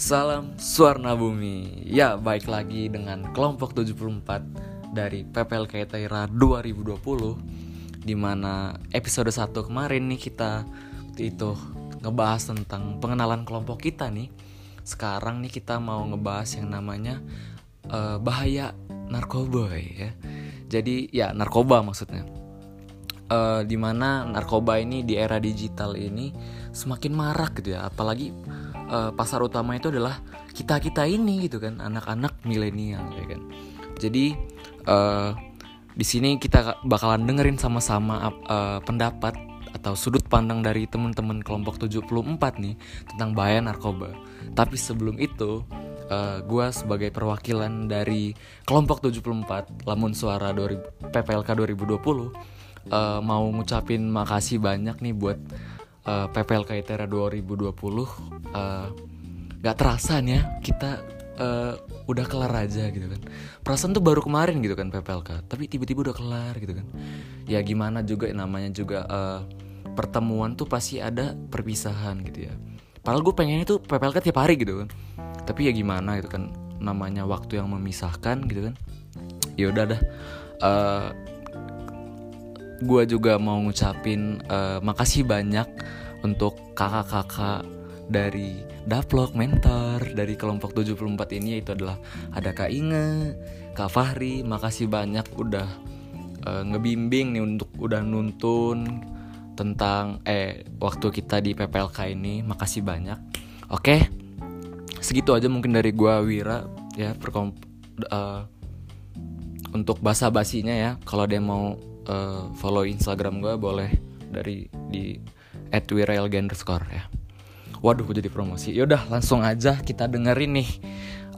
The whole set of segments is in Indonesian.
Salam Suarna Bumi. Ya, baik lagi dengan kelompok 74 dari PPLK Taira 2020 Di mana episode 1 kemarin nih kita itu ngebahas tentang pengenalan kelompok kita nih. Sekarang nih kita mau ngebahas yang namanya uh, bahaya narkoba ya. Jadi ya narkoba maksudnya uh, Di mana narkoba ini di era digital ini semakin marak gitu ya Apalagi uh, pasar utama itu adalah kita kita ini gitu kan anak-anak milenial ya kan jadi uh, di sini kita bakalan dengerin sama-sama uh, pendapat atau sudut pandang dari teman-teman kelompok 74 nih tentang bahaya narkoba. Tapi sebelum itu, uh, gue sebagai perwakilan dari kelompok 74 Lamun Suara 2000, PPLK 2020 uh, mau ngucapin makasih banyak nih buat uh, PPLK ITERA 2020 uh, gak terasa nih ya kita uh, udah kelar aja gitu kan. Perasaan tuh baru kemarin gitu kan PPLK tapi tiba-tiba udah kelar gitu kan. Ya gimana juga namanya juga uh, pertemuan tuh pasti ada perpisahan gitu ya. Padahal gue pengennya tuh PPLK tiap hari gitu kan. Tapi ya gimana gitu kan namanya waktu yang memisahkan gitu kan. Ya udah dah. Uh, gue juga mau ngucapin uh, makasih banyak untuk kakak-kakak dari Daplok mentor dari kelompok 74 ini yaitu adalah ada Kak Inge, Kak Fahri, makasih banyak udah uh, ngebimbing nih untuk udah nuntun tentang eh waktu kita di PPLK ini, makasih banyak. Oke. Segitu aja mungkin dari gua Wira ya perkom uh, untuk basa basinya ya kalau dia mau uh, follow Instagram gue boleh dari di @wirailga_underscore ya. Waduh, jadi promosi. Yaudah, langsung aja kita dengerin nih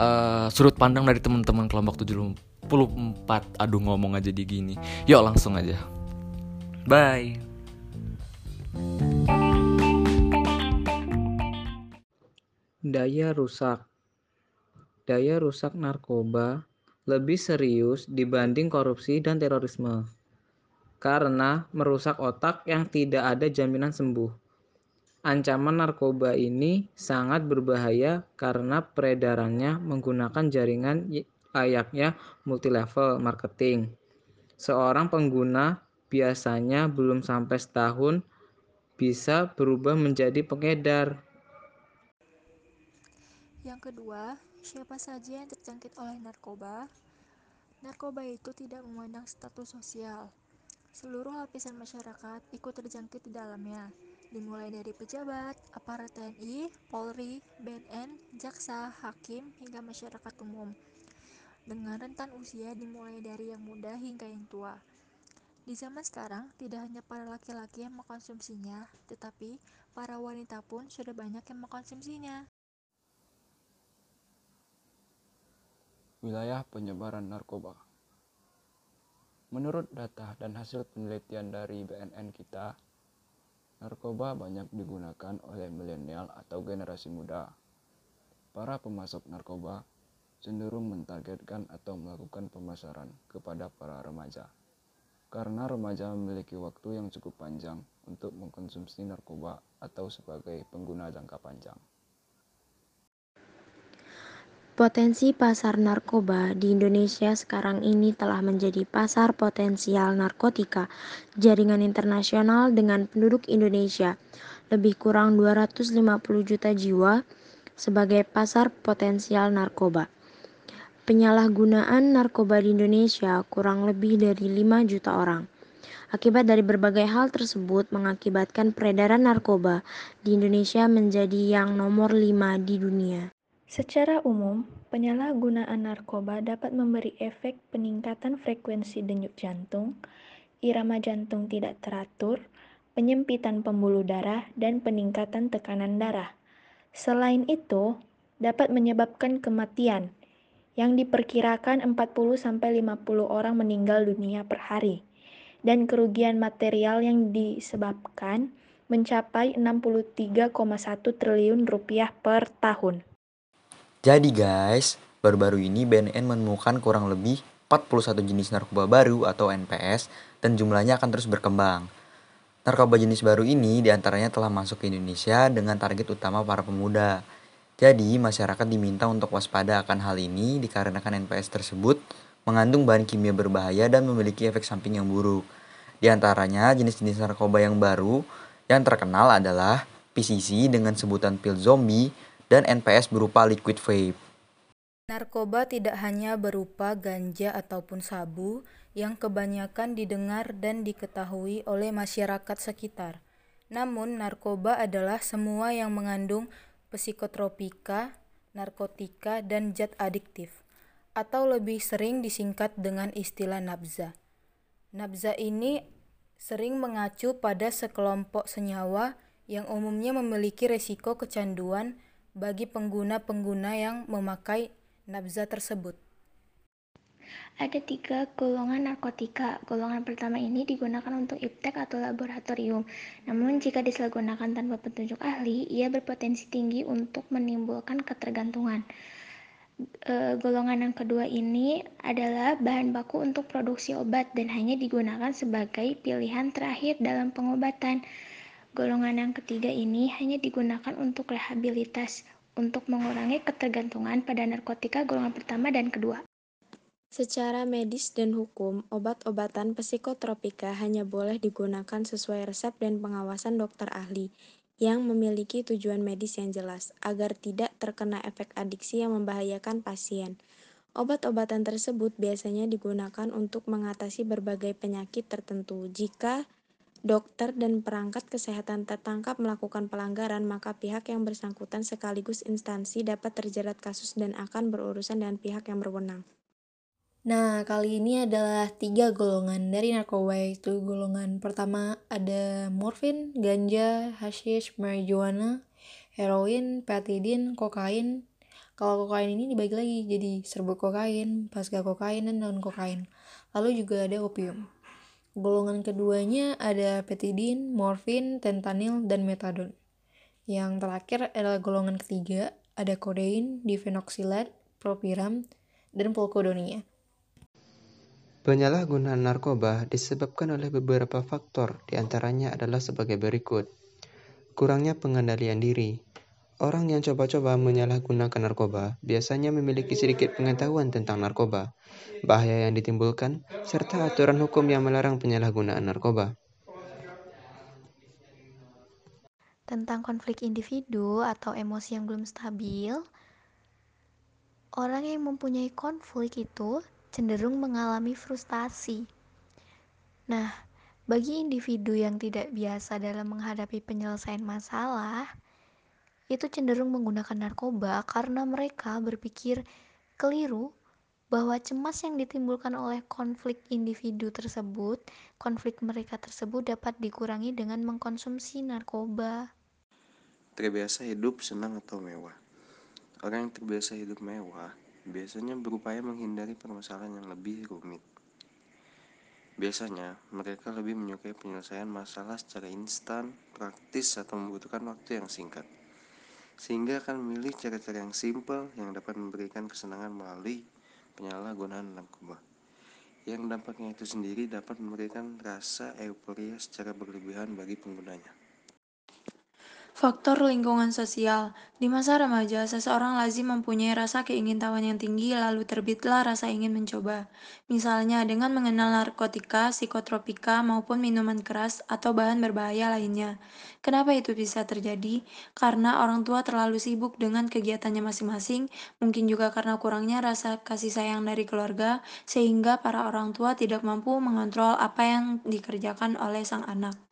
uh, sudut pandang dari teman-teman kelompok 74. Aduh, ngomong aja di gini. Yuk, langsung aja. Bye. Daya rusak. Daya rusak narkoba lebih serius dibanding korupsi dan terorisme karena merusak otak yang tidak ada jaminan sembuh. Ancaman narkoba ini sangat berbahaya karena peredarannya menggunakan jaringan layaknya multilevel marketing. Seorang pengguna biasanya belum sampai setahun bisa berubah menjadi pengedar. Yang kedua, siapa saja yang terjangkit oleh narkoba? Narkoba itu tidak memandang status sosial, Seluruh lapisan masyarakat ikut terjangkit di dalamnya, dimulai dari pejabat, aparat TNI, Polri, BNN, jaksa, hakim, hingga masyarakat umum. Dengan rentan usia dimulai dari yang muda hingga yang tua. Di zaman sekarang, tidak hanya para laki-laki yang mengkonsumsinya, tetapi para wanita pun sudah banyak yang mengkonsumsinya. Wilayah penyebaran narkoba Menurut data dan hasil penelitian dari BNN kita, narkoba banyak digunakan oleh milenial atau generasi muda. Para pemasok narkoba cenderung mentargetkan atau melakukan pemasaran kepada para remaja. Karena remaja memiliki waktu yang cukup panjang untuk mengkonsumsi narkoba atau sebagai pengguna jangka panjang. Potensi pasar narkoba di Indonesia sekarang ini telah menjadi pasar potensial narkotika jaringan internasional dengan penduduk Indonesia lebih kurang 250 juta jiwa sebagai pasar potensial narkoba. Penyalahgunaan narkoba di Indonesia kurang lebih dari 5 juta orang. Akibat dari berbagai hal tersebut mengakibatkan peredaran narkoba di Indonesia menjadi yang nomor 5 di dunia. Secara umum, penyalahgunaan narkoba dapat memberi efek peningkatan frekuensi denyut jantung, irama jantung tidak teratur, penyempitan pembuluh darah, dan peningkatan tekanan darah. Selain itu, dapat menyebabkan kematian, yang diperkirakan 40-50 orang meninggal dunia per hari, dan kerugian material yang disebabkan mencapai 63,1 triliun rupiah per tahun. Jadi guys, baru-baru ini BNN menemukan kurang lebih 41 jenis narkoba baru atau NPS dan jumlahnya akan terus berkembang. Narkoba jenis baru ini di antaranya telah masuk ke Indonesia dengan target utama para pemuda. Jadi, masyarakat diminta untuk waspada akan hal ini dikarenakan NPS tersebut mengandung bahan kimia berbahaya dan memiliki efek samping yang buruk. Di antaranya, jenis-jenis narkoba yang baru yang terkenal adalah PCC dengan sebutan pil zombie dan NPS berupa liquid vape. Narkoba tidak hanya berupa ganja ataupun sabu yang kebanyakan didengar dan diketahui oleh masyarakat sekitar. Namun, narkoba adalah semua yang mengandung psikotropika, narkotika, dan zat adiktif, atau lebih sering disingkat dengan istilah nabza. Nabza ini sering mengacu pada sekelompok senyawa yang umumnya memiliki resiko kecanduan bagi pengguna-pengguna yang memakai nabza tersebut. Ada tiga golongan narkotika. Golongan pertama ini digunakan untuk iptek atau laboratorium. Namun jika disalahgunakan tanpa petunjuk ahli, ia berpotensi tinggi untuk menimbulkan ketergantungan. E, golongan yang kedua ini adalah bahan baku untuk produksi obat dan hanya digunakan sebagai pilihan terakhir dalam pengobatan. Golongan yang ketiga ini hanya digunakan untuk rehabilitas untuk mengurangi ketergantungan pada narkotika golongan pertama dan kedua. Secara medis dan hukum, obat-obatan psikotropika hanya boleh digunakan sesuai resep dan pengawasan dokter ahli yang memiliki tujuan medis yang jelas, agar tidak terkena efek adiksi yang membahayakan pasien. Obat-obatan tersebut biasanya digunakan untuk mengatasi berbagai penyakit tertentu. Jika dokter dan perangkat kesehatan tertangkap melakukan pelanggaran, maka pihak yang bersangkutan sekaligus instansi dapat terjerat kasus dan akan berurusan dengan pihak yang berwenang. Nah, kali ini adalah tiga golongan dari narkoba yaitu golongan pertama ada morfin, ganja, hashish, marijuana, heroin, petidin, kokain. Kalau kokain ini dibagi lagi jadi serbuk kokain, pasca kokain, dan non kokain. Lalu juga ada opium. Golongan keduanya ada petidin, morfin, tentanil, dan metadon. Yang terakhir adalah golongan ketiga, ada kodein, difenoksilat, propiram, dan polkodonia. Penyalahgunaan narkoba disebabkan oleh beberapa faktor, di antaranya adalah sebagai berikut. Kurangnya pengendalian diri. Orang yang coba-coba menyalahgunakan narkoba biasanya memiliki sedikit pengetahuan tentang narkoba, bahaya yang ditimbulkan, serta aturan hukum yang melarang penyalahgunaan narkoba. Tentang konflik individu atau emosi yang belum stabil, orang yang mempunyai konflik itu cenderung mengalami frustasi. Nah, bagi individu yang tidak biasa dalam menghadapi penyelesaian masalah, itu cenderung menggunakan narkoba karena mereka berpikir keliru bahwa cemas yang ditimbulkan oleh konflik individu tersebut, konflik mereka tersebut dapat dikurangi dengan mengkonsumsi narkoba. Terbiasa hidup senang atau mewah. Orang yang terbiasa hidup mewah biasanya berupaya menghindari permasalahan yang lebih rumit. Biasanya, mereka lebih menyukai penyelesaian masalah secara instan, praktis, atau membutuhkan waktu yang singkat. Sehingga akan memilih cara-cara yang simpel yang dapat memberikan kesenangan melalui penyalahgunaan narkoba. Yang dampaknya itu sendiri dapat memberikan rasa euforia secara berlebihan bagi penggunanya. Faktor lingkungan sosial. Di masa remaja, seseorang lazim mempunyai rasa keingintahuan yang tinggi lalu terbitlah rasa ingin mencoba. Misalnya dengan mengenal narkotika, psikotropika, maupun minuman keras atau bahan berbahaya lainnya. Kenapa itu bisa terjadi? Karena orang tua terlalu sibuk dengan kegiatannya masing-masing, mungkin juga karena kurangnya rasa kasih sayang dari keluarga, sehingga para orang tua tidak mampu mengontrol apa yang dikerjakan oleh sang anak.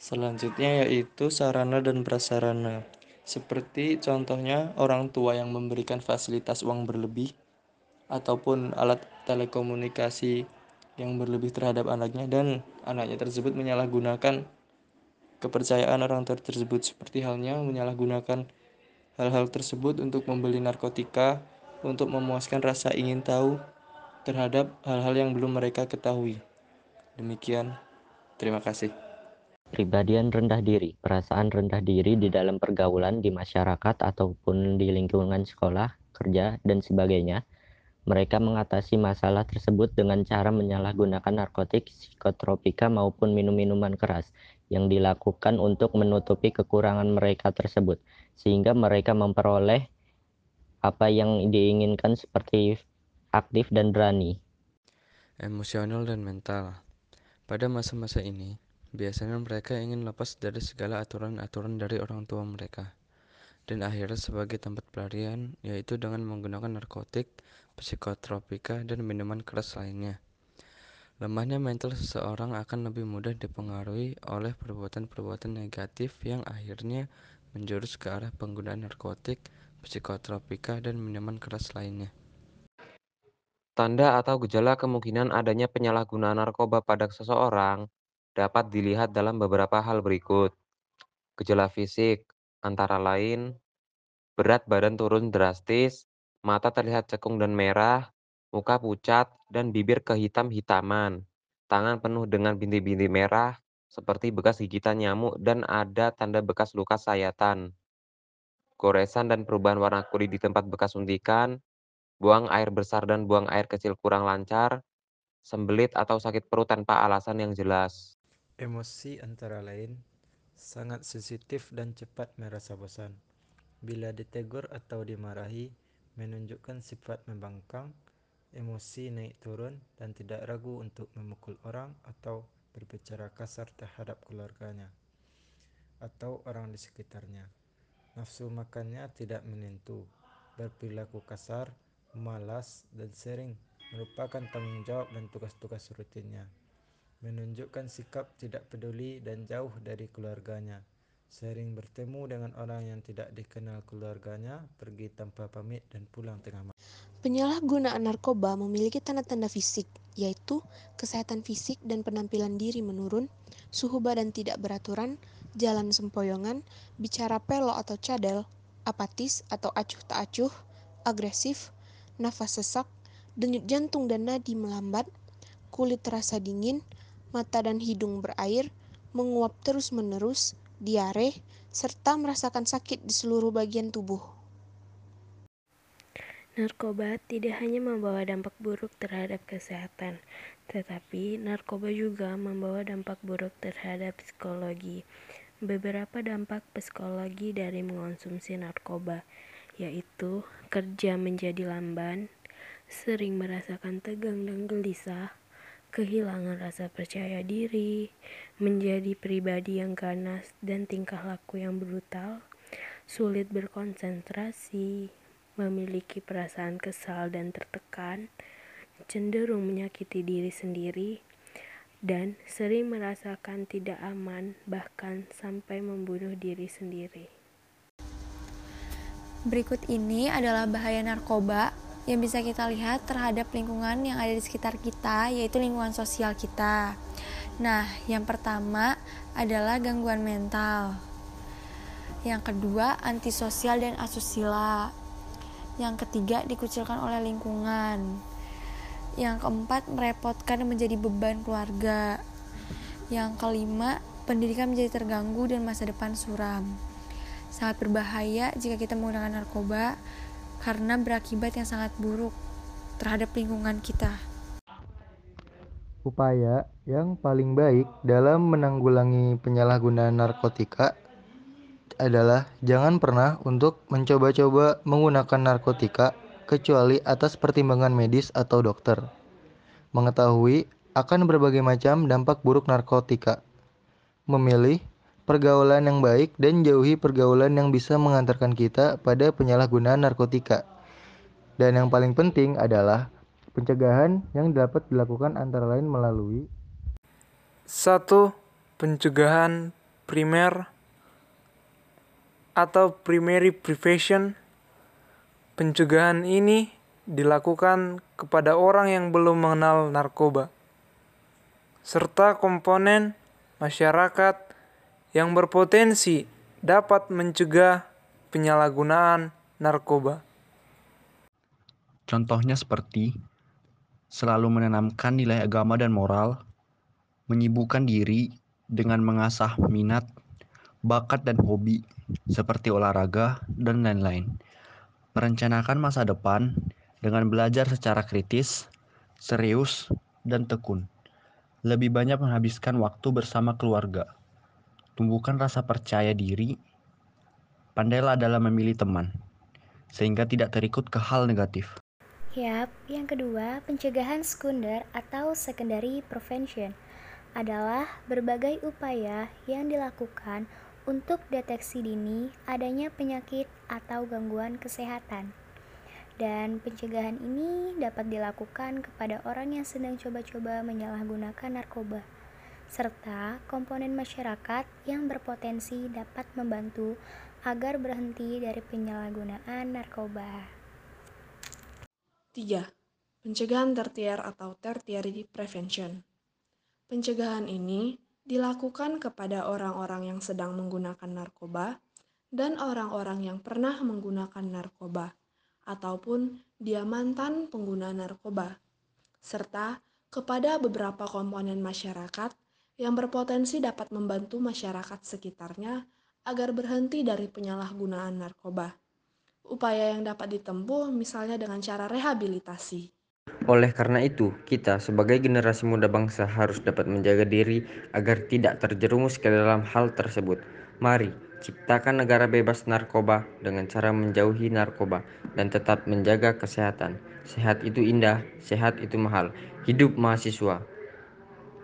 Selanjutnya yaitu sarana dan prasarana. Seperti contohnya orang tua yang memberikan fasilitas uang berlebih ataupun alat telekomunikasi yang berlebih terhadap anaknya dan anaknya tersebut menyalahgunakan kepercayaan orang tua tersebut seperti halnya menyalahgunakan hal-hal tersebut untuk membeli narkotika untuk memuaskan rasa ingin tahu terhadap hal-hal yang belum mereka ketahui. Demikian, terima kasih. Kepribadian rendah diri, perasaan rendah diri di dalam pergaulan di masyarakat ataupun di lingkungan sekolah, kerja, dan sebagainya Mereka mengatasi masalah tersebut dengan cara menyalahgunakan narkotik, psikotropika maupun minum-minuman keras yang dilakukan untuk menutupi kekurangan mereka tersebut sehingga mereka memperoleh apa yang diinginkan seperti aktif dan berani. Emosional dan mental. Pada masa-masa ini, biasanya mereka ingin lepas dari segala aturan-aturan dari orang tua mereka dan akhirnya sebagai tempat pelarian yaitu dengan menggunakan narkotik, psikotropika, dan minuman keras lainnya. Lemahnya mental seseorang akan lebih mudah dipengaruhi oleh perbuatan-perbuatan negatif yang akhirnya menjurus ke arah penggunaan narkotik, psikotropika, dan minuman keras lainnya. Tanda atau gejala kemungkinan adanya penyalahgunaan narkoba pada seseorang dapat dilihat dalam beberapa hal berikut. Gejala fisik, antara lain berat badan turun drastis, mata terlihat cekung dan merah, muka pucat, dan bibir kehitam-hitaman, tangan penuh dengan bintik-bintik merah, seperti bekas gigitan nyamuk dan ada tanda bekas luka sayatan, goresan dan perubahan warna kulit di tempat bekas suntikan, buang air besar dan buang air kecil kurang lancar, sembelit atau sakit perut tanpa alasan yang jelas. Emosi antara lain sangat sensitif dan cepat merasa bosan. Bila ditegur atau dimarahi, menunjukkan sifat membangkang, emosi naik turun, dan tidak ragu untuk memukul orang atau berbicara kasar terhadap keluarganya atau orang di sekitarnya. Nafsu makannya tidak menentu, berperilaku kasar, malas, dan sering merupakan tanggung jawab dan tugas-tugas rutinnya menunjukkan sikap tidak peduli dan jauh dari keluarganya, sering bertemu dengan orang yang tidak dikenal keluarganya, pergi tanpa pamit dan pulang tengah malam. Penyalahgunaan narkoba memiliki tanda-tanda fisik, yaitu kesehatan fisik dan penampilan diri menurun, suhu badan tidak beraturan, jalan sempoyongan, bicara pelo atau cadel, apatis atau acuh tak acuh, agresif, nafas sesak, denyut jantung dan nadi melambat, kulit terasa dingin, mata dan hidung berair, menguap terus-menerus, diare, serta merasakan sakit di seluruh bagian tubuh. Narkoba tidak hanya membawa dampak buruk terhadap kesehatan, tetapi narkoba juga membawa dampak buruk terhadap psikologi. Beberapa dampak psikologi dari mengonsumsi narkoba yaitu kerja menjadi lamban, sering merasakan tegang dan gelisah, kehilangan rasa percaya diri, menjadi pribadi yang ganas dan tingkah laku yang brutal, sulit berkonsentrasi, memiliki perasaan kesal dan tertekan, cenderung menyakiti diri sendiri, dan sering merasakan tidak aman, bahkan sampai membunuh diri sendiri. Berikut ini adalah bahaya narkoba yang bisa kita lihat terhadap lingkungan yang ada di sekitar kita, yaitu lingkungan sosial kita. Nah, yang pertama adalah gangguan mental. Yang kedua, antisosial dan asusila. Yang ketiga, dikucilkan oleh lingkungan. Yang keempat, merepotkan menjadi beban keluarga. Yang kelima, pendidikan menjadi terganggu dan masa depan suram. Sangat berbahaya jika kita menggunakan narkoba karena berakibat yang sangat buruk terhadap lingkungan kita. Upaya yang paling baik dalam menanggulangi penyalahgunaan narkotika adalah jangan pernah untuk mencoba-coba menggunakan narkotika kecuali atas pertimbangan medis atau dokter. Mengetahui akan berbagai macam dampak buruk narkotika. Memilih pergaulan yang baik, dan jauhi pergaulan yang bisa mengantarkan kita pada penyalahgunaan narkotika. Dan yang paling penting adalah pencegahan yang dapat dilakukan antara lain melalui satu pencegahan primer atau primary prevention. Pencegahan ini dilakukan kepada orang yang belum mengenal narkoba serta komponen masyarakat yang berpotensi dapat mencegah penyalahgunaan narkoba. Contohnya seperti selalu menanamkan nilai agama dan moral, menyibukkan diri dengan mengasah minat, bakat dan hobi seperti olahraga dan lain-lain. Merencanakan masa depan dengan belajar secara kritis, serius, dan tekun. Lebih banyak menghabiskan waktu bersama keluarga. Tumbuhkan rasa percaya diri. Pandailah dalam memilih teman, sehingga tidak terikut ke hal negatif. Yap, yang kedua, pencegahan sekunder atau secondary prevention adalah berbagai upaya yang dilakukan untuk deteksi dini adanya penyakit atau gangguan kesehatan. Dan pencegahan ini dapat dilakukan kepada orang yang sedang coba-coba menyalahgunakan narkoba, serta komponen masyarakat yang berpotensi dapat membantu agar berhenti dari penyalahgunaan narkoba. 3. Pencegahan tertier atau tertiary prevention. Pencegahan ini dilakukan kepada orang-orang yang sedang menggunakan narkoba dan orang-orang yang pernah menggunakan narkoba ataupun dia mantan pengguna narkoba serta kepada beberapa komponen masyarakat yang berpotensi dapat membantu masyarakat sekitarnya agar berhenti dari penyalahgunaan narkoba. Upaya yang dapat ditempuh misalnya dengan cara rehabilitasi. Oleh karena itu, kita sebagai generasi muda bangsa harus dapat menjaga diri agar tidak terjerumus ke dalam hal tersebut. Mari ciptakan negara bebas narkoba dengan cara menjauhi narkoba dan tetap menjaga kesehatan. Sehat itu indah, sehat itu mahal. Hidup mahasiswa.